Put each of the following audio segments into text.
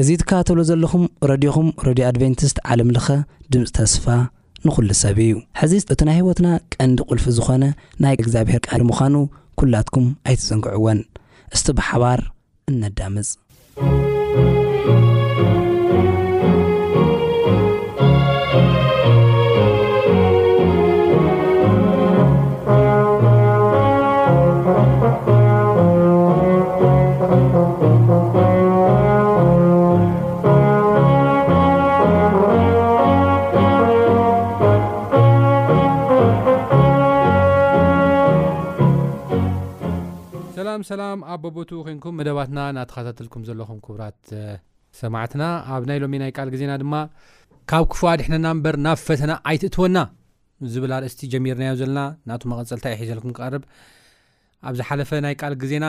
እዚ ትከታተልዎ ዘለኹም ረድዮኹም ረድዮ ኣድቨንቲስት ዓለም ለኸ ድምጺ ተስፋ ንኹሉ ሰብ እዩ። ሕዚ እቲ ናይ ህይወትና ቀንዲ ቁልፊ ዝኾነ ናይ እግዚኣብሔር ቃል ምዃኑ ኩላትኩም ኣይትዘንግዕዎን። እስቲ ብሓባር እነዳምጽ። ሰላም ሰላም ኣብ በቦትኡ ኮንኩም መደባትና ናተኻታተልኩም ዘለኹም ክቡራት ሰማዕትና ኣብ ናይ ሎሚ ናይ ቃል ግዜና ድማ ካብ ክፉእ ኣድሕነና እምበር ናብ ፈተና ኣይትእትወና ዝብል ኣርእስቲ ጀሚርናዮ ዘለና ናቱ መቐጸልታ እየ ሒዘልኩም ክቐርብ ኣብ ዝሓለፈ ናይ ቃል ግዜና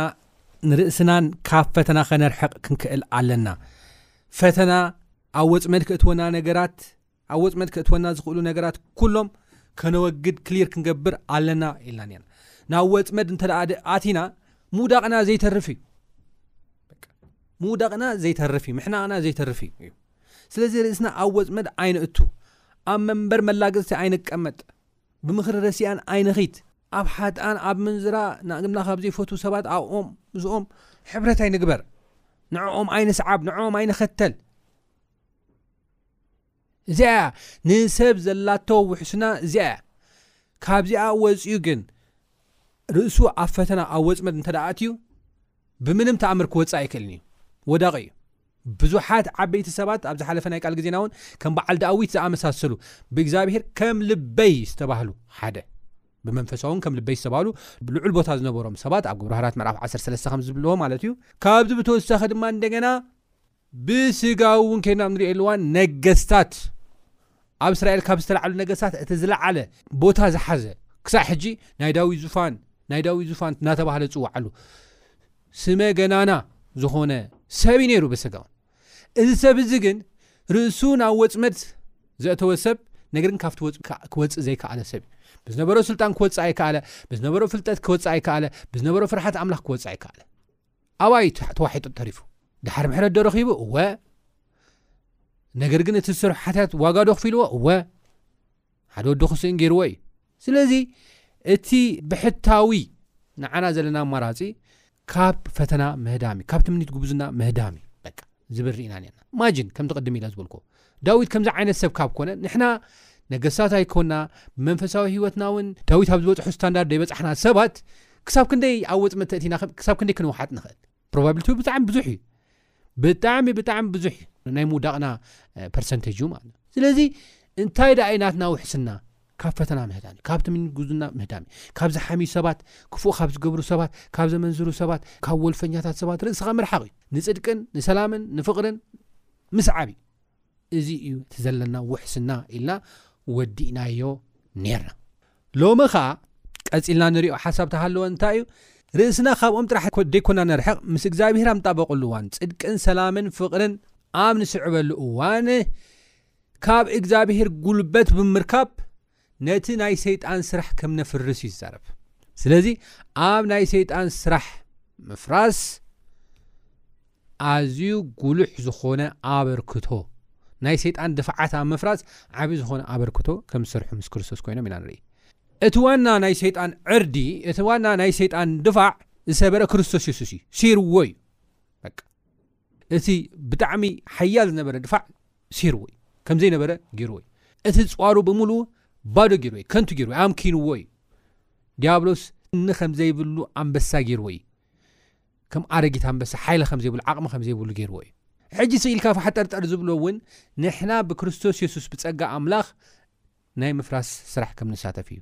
ንርእስናን ካብ ፈተና ከነርሕቕ ክንክእል ኣለና ፈተና ኣብ ወፅመድ ክእትወና ነገራት ኣብ ወጽመድ ከእትወና ዝኽእሉ ነገራት ኩሎም ከነወግድ ክሊር ክንገብር ኣለና ኢልና ኔርና ናብ ወጽመድ እንተ ኣቲና ምውዳቕና ዘይተርፍ እዩ ምውዳቕና ዘይተርፍ እዩ ምሕናቕና ዘይተርፍ እዩ እዩ ስለዚ ርእስና ኣብ ወጽመድ ኣይነእቱ ኣብ መንበር መላገጽቲ ኣይንቀመጥ ብምኽሪ ረሲኣን ኣይንኺት ኣብ ሓጥኣን ኣብ ምንዝራ ናግምና ካብ ዘይፈት ሰባት ኣብኦም እዝኦም ሕብረት ኣይንግበር ንዕኦም ኣይንስዓብ ንዕኦም ኣይንኸተል እዚኣ እያ ንሰብ ዘላቶ ውሕስና እዚኣ እያ ካብዚኣ ወፂኡ ግን ርእሱ ኣብ ፈተና ኣብ ወፅመድ እንተ ኣትዩ ብምንም ተኣምር ክወፅእ ኣይክእልን እዩ ወዳቂ እዩ ብዙሓት ዓበይቲ ሰባት ኣብ ዝሓለፈ ናይ ቃል ግዜና እውን ከም በዓል ዳዊት ዝኣመሳሰሉ ብእግዚኣብሄር ከም ልበይ ዝተባህሉ ሓደ ብመንፈሳውን ከም ልበይ ዝተባህሉ ልዑል ቦታ ዝነበሮም ሰባት ኣብ ግብረ ሃራት ምዕራፍ 13 ከም ዝብልዎ ማለት እዩ ካብዚ ብተወሳኺ ድማ እንደገና ብስጋዊ እውን ኬድና ኣብ ንርእየሉ እዋን ነገስታት ኣብ እስራኤል ካብ ዝተላዕሉ ነገስታት እቲ ዝለዓለ ቦታ ዝሓዘ ክሳዕ ሕጂ ናይ ዳዊት ዙፋን ናይ ዳዊት ዙፋን እናተባህለ ዝፅዋዓሉ ስመ ገናና ዝኾነ ሰብ እዩ ነይሩ ብስጋውን እዚ ሰብ እዚ ግን ርእሱ ናብ ወፅመድ ዘእተወ ሰብ ነገር ግን ካብቲ ክወፅእ ዘይከኣለ ሰብ እዩ ብዝነበሮ ስልጣን ክወፅእ ኣይከኣለ ብዝነበሮ ፍልጠት ክወፅእ ኣይከኣለ ብዝነበሮ ፍርሓት ኣምላኽ ክወፅእ ኣይከኣለ ኣባይ ተዋሒጡ ተሪፉ ድሓር ምሕረት ዶ ረኺቡ እወ ነገር ግን እቲ ዝሰርሑ ሓትያት ዋጋ ዶ ክፍልዎ እወ ሓደ ወዲ ክስእን ገይርዎ እዩ ስለዚ እቲ ብሕታዊ ንዓና ዘለና ኣማራፂ ካብ ፈተና ምህዳም እዩ ካብ ትምኒት ጉብዝና ምህዳም እዩ በቃ ዝብል ርኢና ነና ማጅን ከምቲ ቅድም ኢለ ዝበልኩዎ ዳዊት ከምዚ ዓይነት ሰብ ካብ ኮነ ንሕና ነገስታት ኣይኮና ብመንፈሳዊ ህይወትና ውን ዳዊት ኣብ ዝበጽሖ ስታንዳርድ ዘይበጻሕና ሰባት ክሳብ ክንደይ ኣብ ወጽመ ተእቲና ክሳብ ክንደይ ክንውሓጥ ንኽእል ፕሮባቢሊቲ ብጣዕሚ ብዙሕ እዩ ብጣዕሚ ብጣዕሚ ብዙሕ እዩ ናይ ምውዳቕና ፐርሰንቴጅ እዩ ማለት ስለዚ እንታይ ደኣ ናትና ውሕስና ካብ ፈተና ምህዳን እዩ ካብቲ ምንጉዝና ምህዳን እዩ ካብ ዝሓምዩ ሰባት ክፉእ ካብ ዝገብሩ ሰባት ካብ ዘመንዝሩ ሰባት ካብ ወልፈኛታት ሰባት ርእስኻ ምርሓቕ እዩ ንፅድቅን ንሰላምን ንፍቕርን ምስዓብ እዩ። እዚ እዩ እቲ ዘለና ውሕስና ኢልና ወዲእናዮ ኔርና። ሎሚ ከኣ ቀጺልና ንሪኦ ሓሳብ ተሃለወ እንታይ እዩ? ርእስና ካብኦም ጥራሕ ደይኮና ነርሕቕ፣ ምስ እግዚኣብሄር ኣብ ንጣበቐሉ እዋን፣ ጽድቅን ሰላምን ፍቕርን ኣብ ንስዕበሉ እዋን፣ ካብ እግዚኣብሄር ጉልበት ብምርካብ፣ ነቲ ናይ ሰይጣን ስራሕ ከም ነፍርስ እዩ ዝዛረብ ስለዚ ኣብ ናይ ሰይጣን ስራሕ ምፍራስ ኣዝዩ ጉሉሕ ዝኾነ ኣበርክቶ ናይ ሰይጣን ድፍዓት ኣብ ምፍራስ ዓብዪ ዝኾነ ኣበርክቶ ከም ዝሰርሑ ምስ ክርስቶስ ኮይኖም ኢና ንርኢ እቲ ዋና ናይ ሰይጣን ዕርዲ እቲ ዋና ናይ ሰይጣን ድፋዕ ዝሰበረ ክርስቶስ የሱስ እዩ ሲርዎ እዩ በቃ እቲ ብጣዕሚ ሓያል ዝነበረ ድፋዕ ሴርዎ እዩ ከምዘይነበረ ጌርዎ እዩ እቲ ጽዋሩ ብምሉኡ ባዶ ጌርዎ እዩ ከንቱ ጌርዎ እዩ ኣምኪንዎ እዩ ዲያብሎስ እኒ ከምዘይብሉ ኣንበሳ ጌርዎ እዩ ከም ኣረጊት ኣንበሳ ሓይሊ ከምዘይብሉ ዓቕሚ ከምዘይብሉ ጌርዎ እዩ ሕጂ ስኢልካ ፋሕጠርጠር ዝብሎ እውን ንሕና ብክርስቶስ የሱስ ብጸጋ ኣምላኽ ናይ ምፍራስ ስራሕ ከም ንሳተፍ እዩ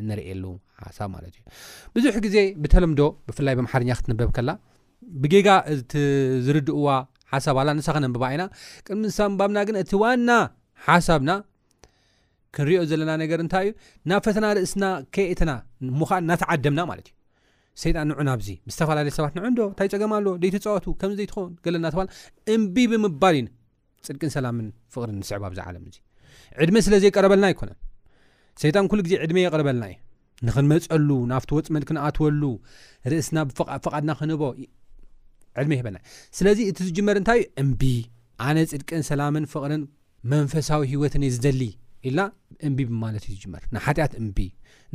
እንርእየሉ ሓሳብ ማለት እዩ ብዙሕ ግዜ ብተለምዶ ብፍላይ ብምሓርኛ ክትንበብ ከላ ብጌጋ ዝርድእዋ ሓሳብ ኣላ ንሳ ከነንብባ ኢና ቅድሚ ንሳ ምባብና ግን እቲ ዋና ሓሳብና ክንሪኦ ዘለና ነገር እንታይ እዩ ናብ ፈተና ርእስና ከየእትና እሞ ከዓ እናተዓደምና ማለት እዩ ሰይጣን ንዑ ናብዚ ብዝተፈላለየ ሰባት ንዑ እንዶ እንታይ ፀገም ኣሎ ደይትፃወቱ ከምዚ ዘይትኸውን ገለ እናተባል እምቢ ብምባል እዩ ጽድቅን ሰላምን ፍቕርን ንስዕብ ኣብዛ ዓለም እዚ ዕድመ ስለ ዘይቀረበልና ኣይኮነን ሰይጣን ኩሉ ግዜ ዕድመ የቕርበልና እዩ ንኽንመፀሉ ናብቲ ወፅመድ ክንኣትወሉ ርእስና ብፍቓድና ክንህቦ ዕድመ ይህበና ስለዚ እቲ ዝጅመር እንታይ እዩ እምቢ ኣነ ፅድቅን ሰላምን ፍቕርን መንፈሳዊ ህይወትን እዩ ዝደሊ ኢልና እምቢ ብማለት እዩ ዝጅመር ንሓጢኣት እምቢ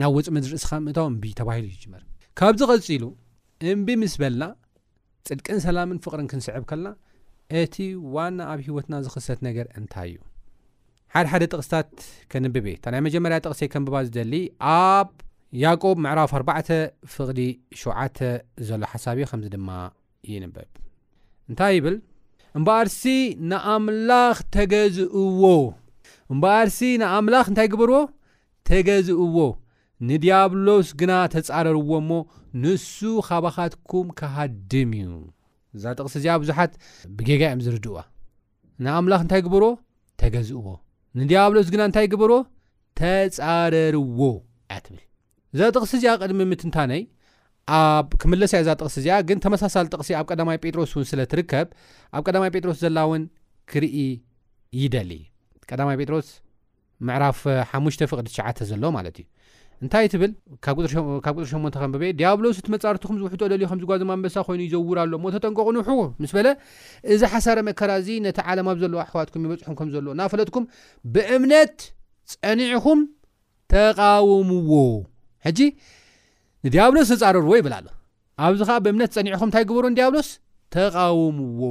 ናብ ወፅመድ ርእስኻ ምእታው እምቢ ተባሂሉ እዩ ዝጅመር ካብዚ ቐፂሉ እምቢ ምስ በልና ጽድቅን ሰላምን ፍቕርን ክንስዕብ ከልና እቲ ዋና ኣብ ህይወትና ዝኽሰት ነገር እንታይ እዩ? ሓድሓደ ጥቕስታት ከንብብ እየ። እታ ናይ መጀመርያ ጥቕሲ እየ ከንብባ ዝደሊ። ኣብ ያዕቆብ ምዕራፍ 4 ፍቕዲ 7 ዘሎ ሓሳብ እዩ። ከምዚ ድማ ይንበብ። እንታይ ይብል? እምበኣርሲ ንኣምላኽ ተገዝእዎ። እምበኣርሲ ንኣምላኽ እንታይ ግበርዎ? ተገዝእዎ። ንድያብሎስ ግና ተጻረርዎ እሞ፣ ንሱ ኻባኻትኩም ኪሃድም እዩ። እዛ ጥቕሲ እዚኣ ብዙሓት ብጌጋ እዮም ዚርድእዋ። ንኣምላኽ እንታይ ግበርዎ? ተገዝእዎ። ንድያብሎስ ግና እንታይ ግበርዎ? ተጻረርዎ እያ ትብል። እዛ ጥቕሲ እዚኣ ቅድሚ ምትንታነይ ኣብ ክምለስ እያ እዛ ጥቕሲ እዚኣ ግን ተመሳሳሊ ጥቕሲ ኣብ ቀዳማይ ጴጥሮስ እውን ስለ ትርከብ ኣብ ቀዳማይ ጴጥሮስ ዘላ እውን ክርኢ ይደሊ ቀዳማይ ጴጥሮስ ምዕራፍ ሓሙሽተ ፍቕዲ ትሽዓተ ዘሎ ማለት እዩ እንታይ ትብል ካብ ቁፅሪ ሸሞንተ ከንብበ ዲያብሎስ እቲ መፃርትኹም ዝውሕጦ ደልዩ ከም ዝጓዘም ኣንበሳ ኮይኑ ይዘውር ኣሎ እሞ ተጠንቀቑ ንሑ ምስ በለ እዚ ሓሳረ መከራ እዚ ነቲ ዓለም ኣብ ዘለዎ ኣሕዋትኩም ይበፅሑም ከም ዘሎ እናፈለጥኩም ብእምነት ፀኒዕኹም ተቃውምዎ ሕጂ ንዲያብሎስ ተፃረርዎ ይብል ኣሎ ኣብዚ ከኣ ብእምነት ጸኒዕኹም እንታይ ግበሩ ንድያብሎስ ተቓወምዎ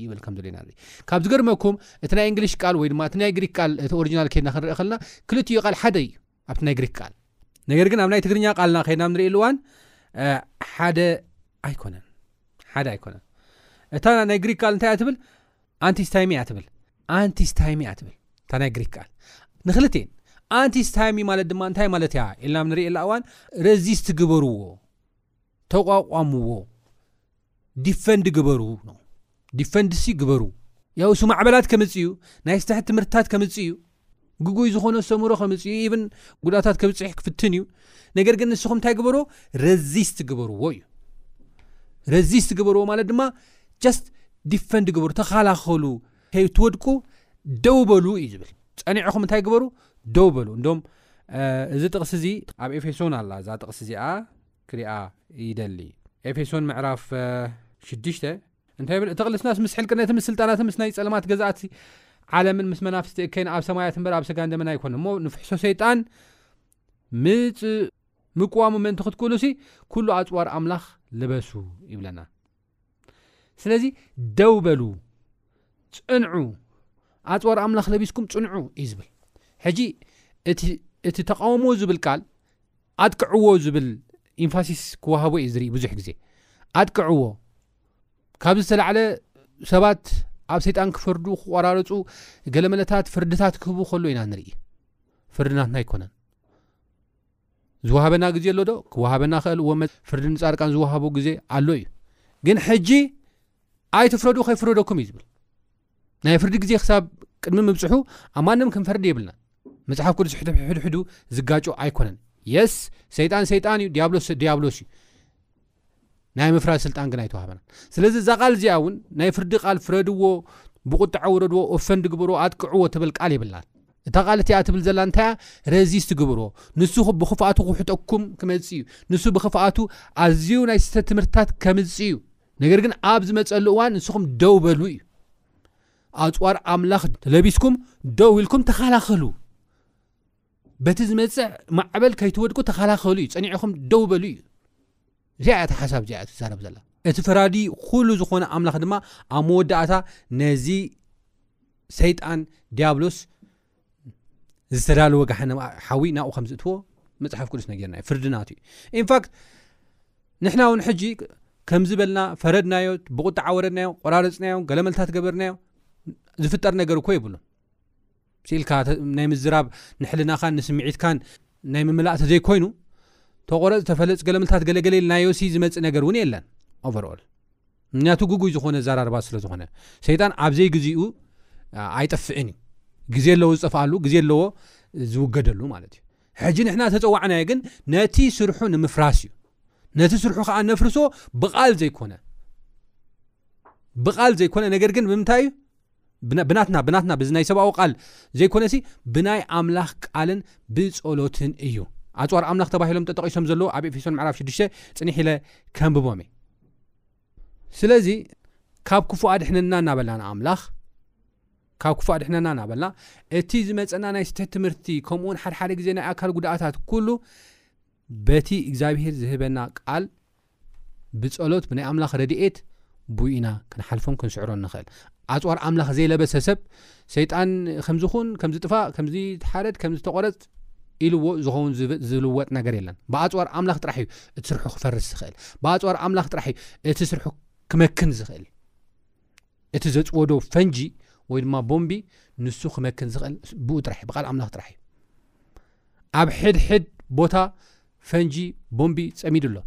ይብል ከም ዘሎ ኢና ንርኢ ካብ ዝገርመኩም እቲ ናይ እንግሊሽ ቃል ወይ ድማ እቲ ናይ ግሪክ ቃል እቲ ኦሪጂናል ከድና ክንርኢ ከለና ክልቲኡ ቃል ሓደ እዩ ኣብቲ ናይ ግሪክ ቃል ነገር ግን ኣብ ናይ ትግርኛ ቃልና ከድና ንርእሉ እዋን ሓደ ኣይኮነን ሓደ ኣይኮነን እታ ናይ ግሪክ ቃል እንታይ እያ ትብል ኣንቲስታይሚ እያ ትብል ኣንቲስታይሚ እያ ትብል እታ ናይ ግሪክ ቃል ንክልቴን ኣንቲስታይሚ ማለት ድማ እንታይ ማለት እያ ኢልና ንርእላ እዋን ረዚስት ግበርዎ ተቋቋምዎ ዲፈንድ ግበሩ ነው ዲፈንድ ሲ ግበሩ ያው እሱ ማዕበላት ከምፅ እዩ ናይ ስተሐት ትምህርትታት ከምፅ እዩ ግጉይ ዝኾነ ሰምሮ ከምፅ እዩ ኢብን ጉዳታት ከብፅሕ ክፍትን እዩ ነገር ግን ንስኹም እንታይ ግበሮ ረዚስት ግበርዎ እዩ ረዚስት ግበርዎ ማለት ድማ ጀስት ዲፈንድ ግበሩ ተኸላኸሉ ከይትወድቁ ደው በሉ እዩ ዝብል ጸኒዕኹም እንታይ ግበሩ ደው በሉ እንዶም እዚ ጥቕሲ እዚ ኣብ ኤፌሶን ኣላ እዛ ጥቕሲ እዚኣ ክሪኣ ይደሊ ኤፌሶን ምዕራፍ ሽዱሽተ እንታይ ብል እቲ ቅልስናስ ምስ ሕልቅነትን ምስ ስልጣናትን ምስ ናይ ጸለማት ገዛእቲ ዓለምን ምስ መናፍስቲ እከይን ኣብ ሰማያት እምበር ኣብ ስጋን ደመን ኣይኮነ እሞ ንፍሕሶ ሰይጣን ምጽ ምቅዋሙ ምእንቲ ክትክእሉ ሲ ኩሉ ኣፅዋር ኣምላኽ ልበሱ ይብለና ስለዚ ደው በሉ ፅንዑ ኣፅዋር ኣምላኽ ለቢስኩም ፅንዑ እዩ ዝብል ሕጂ እቲ ተቃውሞ ዝብል ቃል ኣጥቅዕዎ ዝብል ኢንፋሲስ ክወሃቦ እዩ ዝርኢ ብዙሕ ግዜ ኣጥቅዕዎ ካብ ዝተላዕለ ሰባት ኣብ ሰይጣን ክፈርዱ ክቆራረፁ ገለመለታት ፍርድታት ክህቡ ከሎ ኢና ንርኢ ፍርድናትና ኣይኮነን ዝወሃበና ግዜ ኣሎ ዶ ክወሃበና ክእል እወ ፍርዲ ንጻድቃን ዝወሃቦ ግዜ ኣሎ እዩ ግን ሕጂ ኣይትፍረዱ ከይፍረደኩም እዩ ዝብል ናይ ፍርዲ ግዜ ክሳብ ቅድሚ ምብፅሑ ኣብ ማንም ክንፈርዲ የብልና መፅሓፍ ቅዱስ ሕድሕድሕዱ ዝጋጮ ኣይኮነን የስ ሰይጣን ሰይጣን እዩ ዲያብሎስ ዲያብሎስ እዩ ናይ ምፍራድ ስልጣን ግን ኣይተዋህበናን ስለዚ እዛ ቃል እዚኣ እውን ናይ ፍርዲ ቃል ፍረድዎ ብቁጥዐ ውረድዎ ኦፈንድ ግበርዎ ኣጥቅዕዎ ትብል ቃል የብላን እታ ቃል እቲኣ ትብል ዘላ እንታያ ረዚስት ግብሮ ንሱ ብክፍኣቱ ክውሕጠኩም ክመፅ እዩ ንሱ ብክፍኣቱ ኣዝዩ ናይ ስተ ትምህርትታት ከምፅ እዩ ነገር ግን ኣብ ዝመፀሉ እዋን ንስኹም ደው በሉ እዩ ኣፅዋር ኣምላኽ ለቢስኩም ደው ኢልኩም ተኸላኸሉ በቲ ዝመፅዕ ማዕበል ከይትወድቁ ተኸላኸሉ እዩ ፀኒዕኹም ደው በሉ እዩ እዚኣ እያ እቲ ሓሳብ እዚኣ ትዛረብ ዘላ እቲ ፈራዲ ኩሉ ዝኾነ ኣምላኽ ድማ ኣብ መወዳእታ ነዚ ሰይጣን ዲያብሎስ ዝተዳለወ ጋሓነ ሓዊ ናብኡ ከም ዝእትዎ መፅሓፍ ቅዱስ ነገርና እዩ ፍርድናት እዩ ኢንፋክት ንሕና እውን ሕጂ ከምዚ በልና ፈረድናዮ ብቁጣዓ ወረድናዮ ቆራረፅናዮ ገለመልታት ገበርናዮ ዝፍጠር ነገር እኮ የብሉን ስኢልካ ናይ ምዝራብ ንሕልናኻን ንስምዒትካን ናይ ምምላእ ተዘይኮይኑ ተቆረፅ ተፈለፅ ገለምልታት ገለገለ ኢልናዮ ሲ ዝመፅእ ነገር እውን የለን ኦቨርኦል ምክንያቱ ግጉይ ዝኾነ ዘራርባ ስለ ዝኾነ ሰይጣን ኣብዘይ ግዜኡ ኣይጠፍእን እዩ ግዜ ኣለዎ ዝጠፍኣሉ ግዜ ኣለዎ ዝውገደሉ ማለት እዩ ሕጂ ንሕና ተፀዋዕናዮ ግን ነቲ ስርሑ ንምፍራስ እዩ ነቲ ስርሑ ከዓ ነፍርሶ ብቓል ዘይኮነ ብቓል ዘይኮነ ነገር ግን ብምንታይ እዩ ብናትና ብናትና ብዚ ናይ ሰብኣዊ ቃል ዘይኮነሲ ብናይ ኣምላኽ ቃልን ብጸሎትን እዩ ኣፅዋር ኣምላኽ ተባሂሎም ተጠቂሶም ዘለዎ ኣብ ኤፌሶን ምዕራፍ 6 ፅኒሕ ኢለ ከንብቦም እየ ስለዚ ካብ ክፉእ ኣድሕነና እናበልና ንኣምላኽ ካብ ክፉእ ኣድሕነና እናበልና እቲ ዝመፀና ናይ ስተት ትምህርቲ ከምኡውን ሓደሓደ ግዜ ናይ ኣካል ጉድኣታት ኩሉ በቲ እግዚኣብሄር ዝህበና ቃል ብጸሎት ብናይ ኣምላኽ ረድኤት ቡኡ ኢና ክንሓልፎን ክንስዕሮን ንኽእል። ኣጽዋር ኣምላኽ ዘይለበሰ ሰብ ሰይጣን ከምዚ ኹን ከምዚ ጥፋእ ከምዚ ተሓረድ ከምዚ ተቆረጽ ኢልዎ ዝኸውን ዝልወጥ ነገር የለን። ብኣጽዋር ኣምላኽ ጥራሕ እዩ እቲ ስርሑ ክፈርስ ዝኽእል። ብኣጽዋር ኣምላኽ ጥራሕ እዩ እቲ ስርሑ ክመክን ዝኽእል። እቲ ዘጽወዶ ፈንጂ ወይ ድማ ቦምቢ ንሱ ክመክን ዝኽእል ብኡ ጥራሕ ብቃል ኣምላኽ ጥራሕ እዩ ኣብ ሕድሕድ ቦታ ፈንጂ ቦምቢ ጸሚዱ ኣሎ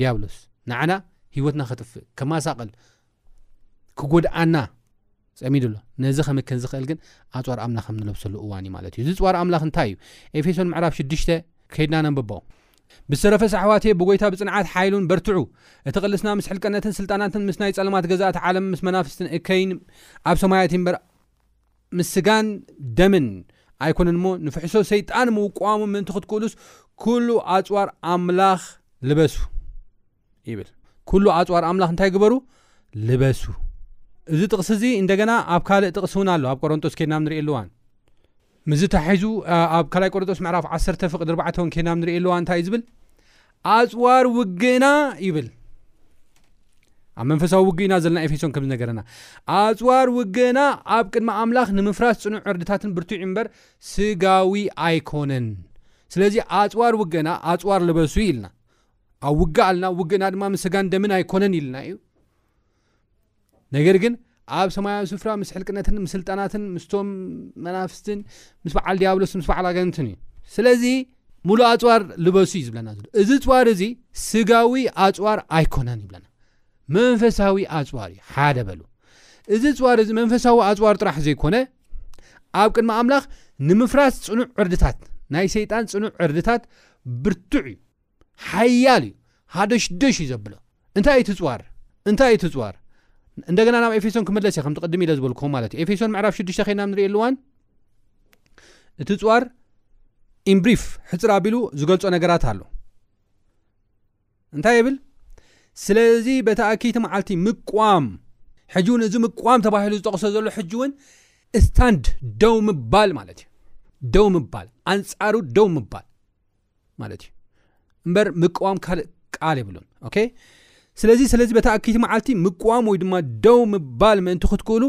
ዲያብሎስ ንዓና ህይወትና ከጥፍእ ከማሳቕል ክጎድኣና ጸሚዱ ኣሎ ነዚ ከምክን ዝኽእል ግን ኣፅዋር ኣምላኽ ከም ንለብሰሉ እዋን እዩ ማለት እዩ እዚ ፅዋር ኣምላኽ እንታይ እዩ ኤፌሶን ምዕራፍ ሽዱሽተ ከይድና ነንብቦ ብዝተረፈስ ኣሕዋተየ ብጎይታ ብጽንዓት ሓይሉን በርትዑ እቲ ቅልስና ምስ ሕልቀነትን ስልጣናትን ምስ ናይ ጸልማት ገዛእቲ ዓለምን ምስ መናፍስትን እከይን ኣብ ሰማያት እዩምበር ምስ ስጋን ደምን ኣይኮነን እሞ ንፍሕሶ ሰይጣን ምውቋሙ ምእንቲ ክትክእሉስ ኩሉ ኣጽዋር ኣምላኽ ልበሱ ይብል ኩሉ ኣጽዋር ኣምላኽ እንታይ ግበሩ ልበሱ እዚ ጥቕሲ እዚ እንደገና ኣብ ካልእ ጥቕሲ እውን ኣሎ ኣብ ቆሮንጦስ ኬድናም ንርኢ ኣለዋን ምስዚ ተሒዙ ኣብ ካልይ ቆሮንጦስ ምዕራፍ 1 ፍቅ ድርባዕተ እውን ኬድናም ንርኢ ኣለዋ እንታይ እዩ ዝብል ኣጽዋር ውግእና ይብል ኣብ መንፈሳዊ ውግእ ኢና ዘለና ኤፌሶን ከም ዝነገረና ኣጽዋር ውግእና ኣብ ቅድሚ ኣምላኽ ንምፍራስ ጽኑዕ ዕርድታትን ብርቱዕ እምበር ስጋዊ ኣይኮነን ስለዚ ኣጽዋር ውግእና ኣጽዋር ልበሱ ኢልና ኣብ ውግእ ኣልና ውግእና ድማ ምስ ስጋን ደምን ኣይኮነን ኢልና እዩ ነገር ግን ኣብ ሰማያዊ ስፍራ ምስ ሕልቅነትን ምስ ስልጣናትን ምስቶም መናፍስትን ምስ በዓል ዲያብሎስ ምስ በዓል ኣገንትን እዩ ስለዚ ሙሉእ ኣፅዋር ልበሱ እዩ ዝብለና ዘሎ እዚ ፅዋር እዚ ስጋዊ ኣፅዋር ኣይኮነን ይብለና መንፈሳዊ ኣፅዋር እዩ ሓደ በሉ እዚ ፅዋር እዚ መንፈሳዊ ኣፅዋር ጥራሕ ዘይኮነ ኣብ ቅድሚ ኣምላኽ ንምፍራስ ፅኑዕ ዕርድታት ናይ ሰይጣን ፅኑዕ ዕርድታት ብርቱዕ እዩ ሓያል እዩ ሃደሽደሽ እዩ ዘብሎ እንታይ እዩ ትፅዋር እንታይ እዩ ትፅዋር እንደገና ናብ ኤፌሶን ክምለስ እየ ከምቲ ቅድም ኢለ ዝበልክኹም ማለት እዩ ኤፌሶን ምዕራፍ ሽዱሽተ ከይና ንሪእየሉ እዋን እቲ ፅዋር ኢምብሪፍ ሕፅር ኣቢሉ ዝገልፆ ነገራት ኣሎ እንታይ የብል ስለዚ በቲ ኣኪይቲ መዓልቲ ምቋም ሕጂ እውን እዚ ምቋም ተባሂሉ ዝጠቕሶ ዘሎ ሕጂ እውን ስታንድ ደው ምባል ማለት እዩ ደው ምባል ኣንፃሩ ደው ምባል ማለት እዩ እምበር ምቅዋም ካልእ ቃል የብሉን ኦኬ ስለዚ ስለዚ በታ ኣክይቲ መዓልቲ ምቅዋም ወይ ድማ ደው ምባል ምእንቲ ክትክእሉ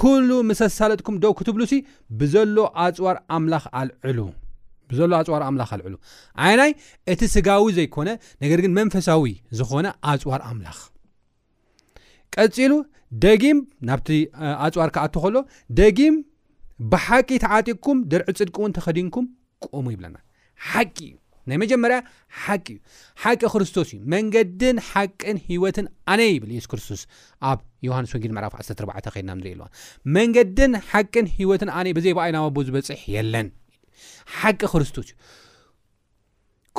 ኩሉ ምስ ኣሳለጥኩም ደው ክትብሉ ሲ ብዘሎ ኣፅዋር ኣምላኽ ኣልዕሉ ብዘሎ ኣፅዋር ኣምላኽ ኣልዕሉ ዓይናይ እቲ ስጋዊ ዘይኮነ ነገር ግን መንፈሳዊ ዝኾነ ኣፅዋር ኣምላኽ ቀፂሉ ደጊም ናብቲ ኣፅዋር ክኣቱ ከሎ ደጊም ብሓቂ ተዓጢቅኩም ድርዒ ፅድቂ እውን ተኸዲንኩም ቁሙ ይብለና ሓቂ እዩ ናይ መጀመርያ ሓቂ እዩ ሓቂ ክርስቶስ እዩ መንገድን ሓቅን ሂወትን ኣነ ይብል የሱስ ክርስቶስ ኣብ ዮሃንስ ወንጌል ምዕራፍ 14 ከድና ንሪኢ ኣለዋ መንገድን ሓቅን ሂወትን ኣነ ብዘይ ብኣይ ናብ ኣቦ ዝበፅሕ የለን ሓቂ ክርስቶስ እዩ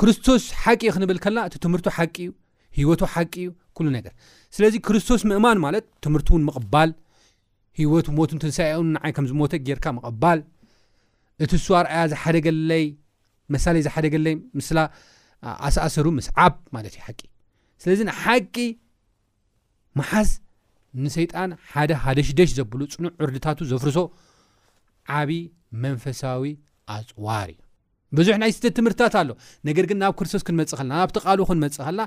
ክርስቶስ ሓቂ ክንብል ከልና እቲ ትምህርቱ ሓቂ እዩ ህይወቱ ሓቂ እዩ ኩሉ ነገር ስለዚ ክርስቶስ ምእማን ማለት ትምህርቲ እውን ምቕባል ህይወቱ ሞቱን ትንሳኤኡን ንዓይ ከም ዝሞተ ጌርካ ምቕባል እቲ እሱ ኣርኣያ ዝሓደገለይ መሳለይ ዝሓደገለይ ምስላ ኣሰኣሰሩ ምስዓብ ማለት እዩ ሓቂ ስለዚ ንሓቂ ምሓዝ ንሰይጣን ሓደ ሃደሽደሽ ዘብሉ ጽኑዕ ዕርድታቱ ዘፍርሶ ዓቢ መንፈሳዊ ኣጽዋር እዩ። ብዙሕ ናይ ስህተት ትምህርትታት ኣሎ፣ ነገር ግን ናብ ክርስቶስ ክንመጽእ ከለና፣ ናብቲ ቃሉ ክንመጽእ ከለና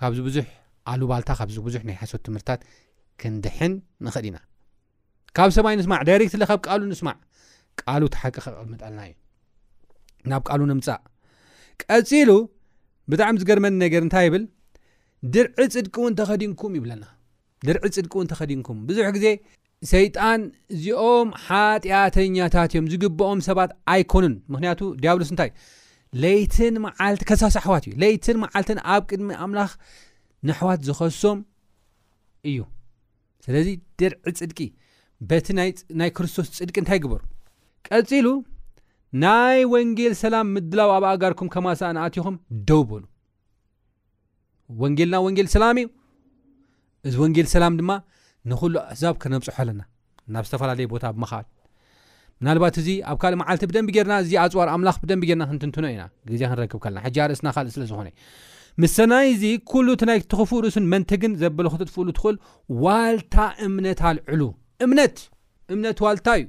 ካብዚ ብዙሕ ኣሉባልታ ካብዚ ብዙሕ ናይ ሓሶት ትምህርትታት ክንድሕን ንኽእል ኢና። ካብ ሰብይ ንስማዕ ዳይሬክትለ ካብ ቃሉ ንስማዕ ቃሉ እቲ ሓቂ ከቐምጠልና እዩ ናብ ቃሉ ንምፃእ ቀፂሉ ብጣዕሚ ዝገርመኒ ነገር እንታይ ይብል ድርዒ ፅድቂ እውን ተኸዲንኩም ይብለና ድርዒ ፅድቂ እውን ተኸዲንኩም ብዙሕ ግዜ ሰይጣን እዚኦም ሓጢኣተኛታት እዮም ዝግብኦም ሰባት ኣይኮኑን ምክንያቱ ዲያብሎስ እንታይ ለይትን መዓልቲ ከሳስ ኣሕዋት እዩ ለይትን መዓልትን ኣብ ቅድሚ ኣምላኽ ንኣሕዋት ዝኸሶም እዩ ስለዚ ድርዒ ጽድቂ በቲ ናይ ክርስቶስ ጽድቂ እንታይ ግበሩ። ቀጺሉ ናይ ወንጌል ሰላም ምድላው ኣብ ኣጋርኩም ከማ ሰኣን ኣቲኹም ደው በሉ። ወንጌልና ወንጌል ሰላም እዩ። እዚ ወንጌል ሰላም ድማ ንኹሉ ኣሕዛብ ከነብጽሖ ኣለና ናብ ዝተፈላለየ ቦታ ብምኻድ ምናልባት እዚ ኣብ ካልእ መዓልቲ ብደንቢ ጌርና እዚ ኣጽዋር ኣምላኽ ብደንቢ ጌርና ክንትንትኖ ኢና ግዜ ክንረክብ ከለና ሕጂ ኣርእስትና ካልእ ስለ ዝኾነ ምስ ሰናይ እዚ ኩሉ እቲ ናይ ትኽፉእ ርእሱን መንትግን ዘበለ ክትጥፍእሉ ትኽእል ዋልታ እምነት ኣልዕሉ እምነት እምነት ዋልታ እዩ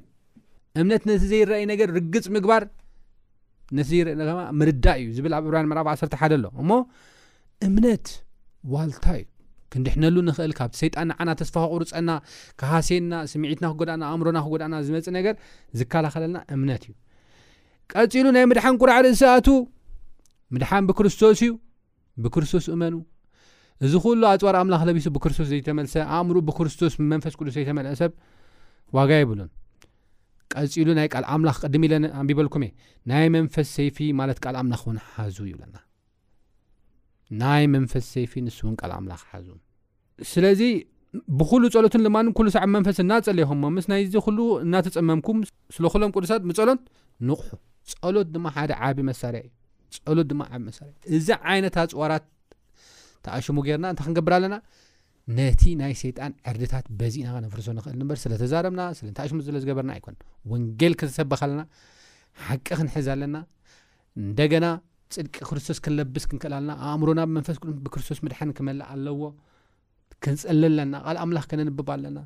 እምነት ነቲ ዘይረኣይ ነገር ርግጽ ምግባር ነቲ ይርእኻ ምርዳእ እዩ ዝብል ኣብ ዕብራን ምዕራፍ ዓሰርተ ሓደ ኣሎ እሞ እምነት ዋልታ እዩ ክንድሕነሉ ንኽእል ካብቲ ሰይጣን ንዓና ተስፋ ክቁርፀና ክሃሴና ስምዒትና ክጎዳእና ኣእምሮና ክጎዳእና ዝመፅ ነገር ዝከላኸለልና እምነት እዩ ቀፂሉ ናይ ምድሓን ቁራዕ ርእሲ ኣቱ ምድሓን ብክርስቶስ እዩ ብክርስቶስ እመኑ። እዚ ኩሉ ኣጽዋር ኣምላኽ ለቢሱ ብክርስቶስ ዘይተመልሰ፣ ኣእምርኡ ብክርስቶስ ብመንፈስ ቅዱስ ዘይተመልአ ሰብ ዋጋ የብሉን። ቀጺሉ ናይ ቃል ኣምላኽ ቅድም ኢለ ኣንቢበልኩም እየ። ናይ መንፈስ ሰይፊ ማለት ቃል ኣምላኽ እውን ሓዙ ይብለና። ናይ መንፈስ ሰይፊ ንሱ እውን ቃል ኣምላኽ ሓዙ። ስለዚ ብኹሉ ጸሎትን ልማንን ኩሉ ሳዕ መንፈስ እናጸለይኹሞ ምስ ናይዚ ኩሉ እናተጸመምኩም ስለ ኩሎም ቅዱሳት ብጸሎት ንቕሑ። ጸሎት ድማ ሓደ ዓቢ መሳርያ እዩ። ጸሎት ድማ ዓቢ መሳርያ እዚ ዓይነት ኣጽዋራት ተኣሽሙ ጌርና እንታይ ክንገብር ኣለና ነቲ ናይ ሰይጣን ዕርድታት በዚ ኢና ከነፍርሶ ንኽእል ንበር ስለ ተዛረብና ስለ ተኣሽሙ ስለ ዝገበርና ኣይኮን ወንጌል ክንሰበኽ ኣለና ሓቂ ክንሕዝ ኣለና እንደገና ጽድቂ ክርስቶስ ክንለብስ ክንክእል ኣለና ኣእምሮና ብመንፈስ ቅዱስ ብክርስቶስ ምድሓን ክመልእ ኣለዎ ክንጸሊ ኣለና ቃል ኣምላኽ ከነንብብ ኣለና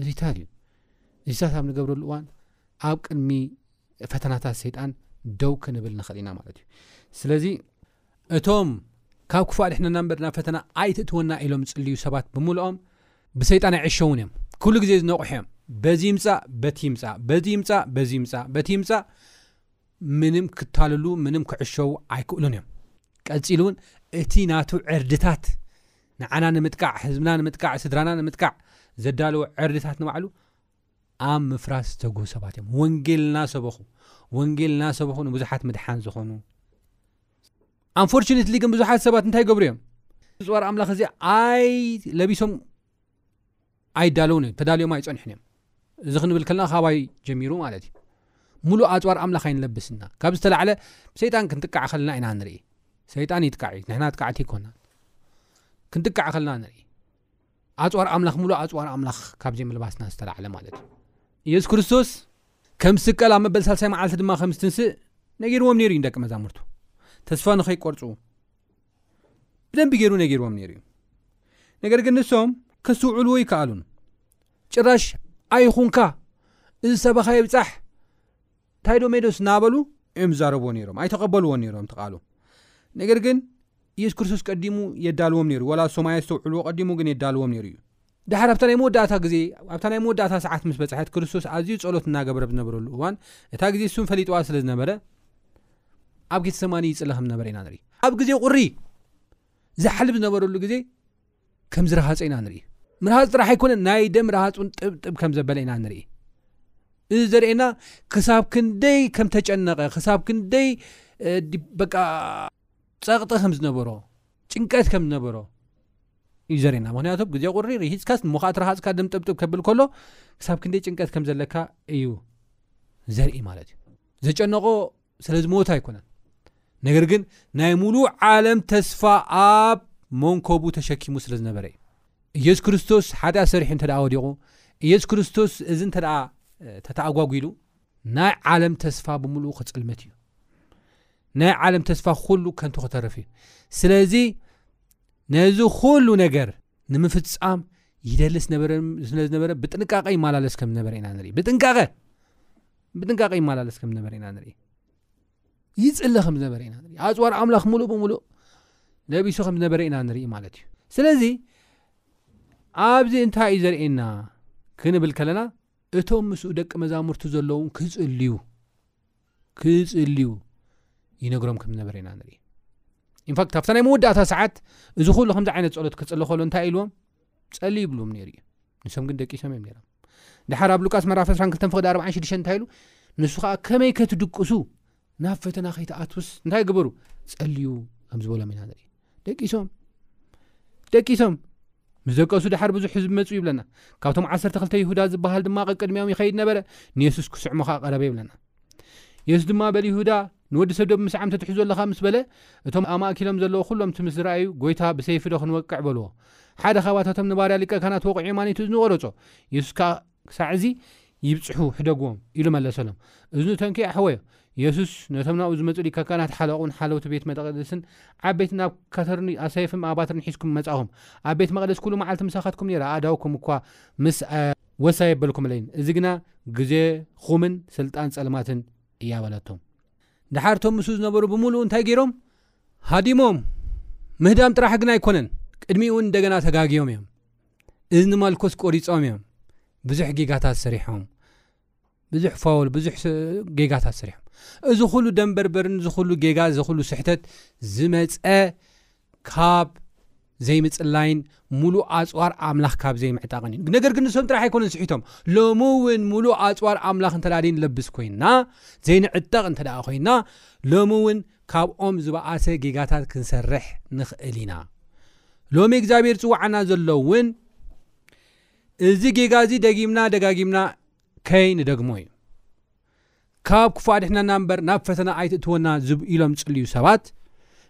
እዚታት እዩ እዚታት ኣብ ንገብረሉ እዋን ኣብ ቅድሚ ፈተናታት ሰይጣን ደው ክንብል ንኽእል ኢና ማለት እዩ ስለዚ እቶም ካብ ክፉእ ኣድሕነና እምበር ናብ ፈተና ኣይትእትወና ኢሎም ዝጽልዩ ሰባት ብምልኦም ብሰይጣን ኣይዕሸውን እዮም ኩሉ ግዜ ዝነቑሑ እዮም በዚ ይምፃእ በቲ ይምፃእ በዚ ይምፃእ በዚ ይምፃእ በቲ ይምፃእ ምንም ክታልሉ ምንም ክዕሸዉ ኣይክእሉን እዮም ቀጺሉ ውን እቲ ናቱ ዕርድታት ንዓና ንምጥቃዕ ህዝብና ንምጥቃዕ ስድራና ንምጥቃዕ ዘዳለዎ ዕርድታት ንባዕሉ ኣብ ምፍራስ ዝተግሁ ሰባት እዮም ወንጌል ናሰበኹ ወንጌል ናሰበኹ ንብዙሓት ምድሓን ዝኾኑ ኣንፎርነትሊ ግን ብዙሓት ሰባት እንታይ ገብሩ እዮም ጾር ኣምላኽ እዚ ኣይ ለቢሶም ኣይዳለዉን እዮም ተዳልዮም ኣይጸንሑን እዮም እዚ ክንብል ከለና ካባይ ጀሚሩ ማለት እዩ ሙሉእ ኣፅዋር ኣምላኽ ኣይንለብስ ኢና ካብ ዝተላዕለ ሰይጣን ክንጥቃዕ ከለና ኢና ንርኢ ሰይጣን ይጥቃዕ እዩ ንሕና ጥቃዕቲ ይኮና ክንጥቃዕ ከለና ንርኢ ኣፅዋር ኣምላኽ ሙሉእ ኣፅዋር ኣምላኽ ካብ ዘይምልባስና ዝተላዕለ ማለት እዩ ኢየሱስ ክርስቶስ ከም ስቀል ኣብ መበል ሳልሳይ መዓልቲ ድማ ከም ዝትንስእ ነጊርዎም ነይሩ እዩ ደቂ መዛሙርቱ ተስፋ ንኸይቆርፁ ብደንቢ ገይሩ ነጊርዎም ነይሩ እዩ ነገር ግን ንሶም ከስውዕልዎ ይከኣሉን ጭራሽ ኣይኹንካ እዚ ሰበኻ ይብፃሕ ታይዶ ሜዶስ ናበሉ እዮም ዝዛረብዎ ነይሮም ኣይተቐበልዎ ነይሮም ትቃሉ ነገር ግን ኢየሱስ ክርስቶስ ቀዲሙ የዳልዎም ነይሩ ወላ ሶም ኣየስተውዕልዎ ቀዲሙ ግን የዳልዎም ነይሩ እዩ ድሓር ኣብታ ናይ መወዳእታ ግዜ፣ ኣብታ ናይ መወዳእታ ሰዓት ምስ በጽሐት፣ ክርስቶስ ኣዝዩ ጸሎት እናገበረ ብዝነበረሉ እዋን፣ እታ ግዜ እሱን ፈሊጥዋ ስለ ዝነበረ፣ ኣብ ጌተሰማኒ ይጽሊ ከም ዝነበረ ኢና ንርኢ። ኣብ ግዜ ቁሪ ዘሕልብ ዝነበረሉ ግዜ ከም ዝረሃጸ ኢና ንርኢ። ምርሃጽ ጥራሕ ኣይኮነን፣ ናይ ደም ረሃጹን ጥብጥብ ከም ዘበለ ኢና ንርኢ። እዚ ዘርእየና ክሳብ ክንደይ ከም ተጨነቐ፣ ክሳብ ክንደይ በቃ ጸቕጢ ከም ዝነበሮ ጭንቀት ከም ዝነበሮ እዩ ዘርእና ምክንያቱ ብ ግዜ ቁሪ ርሂፅካስ ሞካኣ ትረሃፅካ ደም ጥብጥብ ከብል ከሎ ክሳብ ክንደይ ጭንቀት ከም ዘለካ እዩ ዘርኢ ማለት እዩ ዘጨነቆ ስለ ዝመወት ኣይኮነን ነገር ግን ናይ ሙሉእ ዓለም ተስፋ ኣብ መንኮቡ ተሸኪሙ ስለ ዝነበረ እዩ ኢየሱስ ክርስቶስ ሓጢኣት ሰሪሑ እንተ ወዲቑ ኢየሱስ ክርስቶስ እዚ እንተ ተተኣጓጒሉ ናይ ዓለም ተስፋ ብምሉኡ ክጽልመት እዩ ናይ ዓለም ተስፋ ኩሉ ከንቱ ክተርፍ እዩ ስለዚ ነዚ ኩሉ ነገር ንምፍጻም ይደሊ ስለዝነበረ ብጥንቃቐ ይመላለስ ከም ዝነበረ ኢና ንርኢ ብጥንቃቐ ብጥንቃቐ ይመላለስ ከም ዝነበረ ኢና ንርኢ ይፅሊ ከም ዝነበረ ኢና ንርኢ ኣፅዋር ኣምላኽ ምሉእ ብምሉእ ለቢሱ ከም ዝነበረ ኢና ንርኢ ማለት እዩ ስለዚ ኣብዚ እንታይ እዩ ዘርእየና ክንብል ከለና እቶም ምስኡ ደቂ መዛሙርቱ ዘለዉ ክጽልዩ ክጽልዩ ይነግሮም ከም ዝነበረ ኢና ንርኢ ኢንፋክት ኣብታ ናይ መወዳእታ ሰዓት እዚ ኩሉ ከምዚ ዓይነት ጸሎት ክጽሊ ከሎ እንታይ ኢልዎም ጸሊ ይብልዎም ነይሩ እዩ ንሶም ግን ደቂ ሰም እዮም ነሮም ድሓር ኣብ ሉቃስ መራፍ 22 ፍቅዲ 46 እንታይ ኢሉ ንሱ ከዓ ከመይ ከትድቅሱ ናብ ፈተና ከይትኣትውስ እንታይ ግበሩ ጸልዩ ከም ዝበሎም ኢና ንርኢ ደቂሶም ደቂሶም ምስ ደቀሱ ድሓር ብዙሕ ህዝቢ መፁ ይብለና ካብቶም ዓሰርተ ክልተ ይሁዳ ዝበሃል ድማ ቀቅድሚኦም ይኸይድ ነበረ ንየሱስ ክስዕሞ ከዓ ቀረበ ይብለና የሱስ ድማ በል ይሁዳ ንወዲ ሰብ ዶብ ምስዓም ተትሕዞ ኣለኻ ምስ በለ እቶም ኣማእኪሎም ዘለዉ ኩሎም እቲ ምስ ዝረኣዩ ጎይታ ብሰይፊ ዶ ክንወቅዕ በልዎ ሓደ ካባታቶም ንባርያ ሊቀ ካህናት ወቕዑ የማኒቱ እዝኒ ቆረጾ የሱስ ከዓ ክሳዕ እዚ ይብጽሑ ሕደግዎም ኢሉ መለሰሎም። እዝኑ ተንኪኡ ኣሕወዮ። የሱስ ነቶም ናብኡ ዝመጹ ሊቀ ካህናት ሓለቑን ሓለውቲ ቤት መቅደስን ዓበይትን ናብ ከተርኑ ኣሰይፍም ኣባትርን ሒዝኩም መጻኹም። ኣብ ቤት መቅደስ ኩሉ መዓልቲ ምሳኻትኩም ኔረ፣ ኣእዳውኩም እኳ ምስ። ወስ ኣየበልኩምለይን፣ እዚ ግና ግዜኹምን ስልጣን ጸልማትን እያ በለቶም። ደሓር እቶም ምስኡ ዝነበሩ ብምሉኡ እንታይ ገይሮም? ሃዲሞም። ምህዳም ጥራሕ ግና ኣይኮነን፣ ቅድሚኡውን እንደገና ተጋግዮም እዮም። እዚ ንማልኮስ ቆሪፆም እዮም ብዙሕ ጌጋታት ሰሪሖም ብዙሕ ፋወል ብዙሕ ጌጋታት ሰሪሖም እዚ ኩሉ ደንበርበርን እዚ ኩሉ ጌጋ እዚ ኩሉ ስሕተት ዝመፀ ካብ ዘይምፅላይን ሙሉእ ኣፅዋር ኣምላኽ ካብ ዘይምዕጣቕን እዩ ነገር ግን ንሶም ጥራሕ ኣይኮነን ስሒቶም ሎሚ እውን ሙሉእ ኣፅዋር ኣምላኽ እንተደኣ ዘይንለብስ ኮይና ዘይንዕጠቕ እንተደኣ ኮይና ሎሚ እውን ካብኦም ዝበኣሰ ጌጋታት ክንሰርሕ ንኽእል ኢና። ሎሚ እግዚኣብሔር ዝጽውዓና ዘሎ እውን እዚ ጌጋ እዚ ደጊምና ደጋጊምና ከይንደግሞ እዩ። ካብ ክፉእ ኣድሕነና እምበር ናብ ፈተና ኣይትእትወና ዝብ ኢሎም ዝጽልዩ ሰባት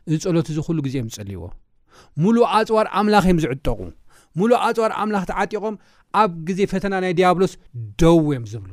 እዚ ጸሎት እዚ ኩሉ ግዜ እዮም ዝጽልይዎ። ሙሉእ ኣጽዋር ኣምላኽ እዮም ዝዕጠቑ። ሙሉእ ኣጽዋር ኣምላኽ ተዓጢቖም ኣብ ግዜ ፈተና ናይ ዲያብሎስ ደው እዮም ዝብሉ።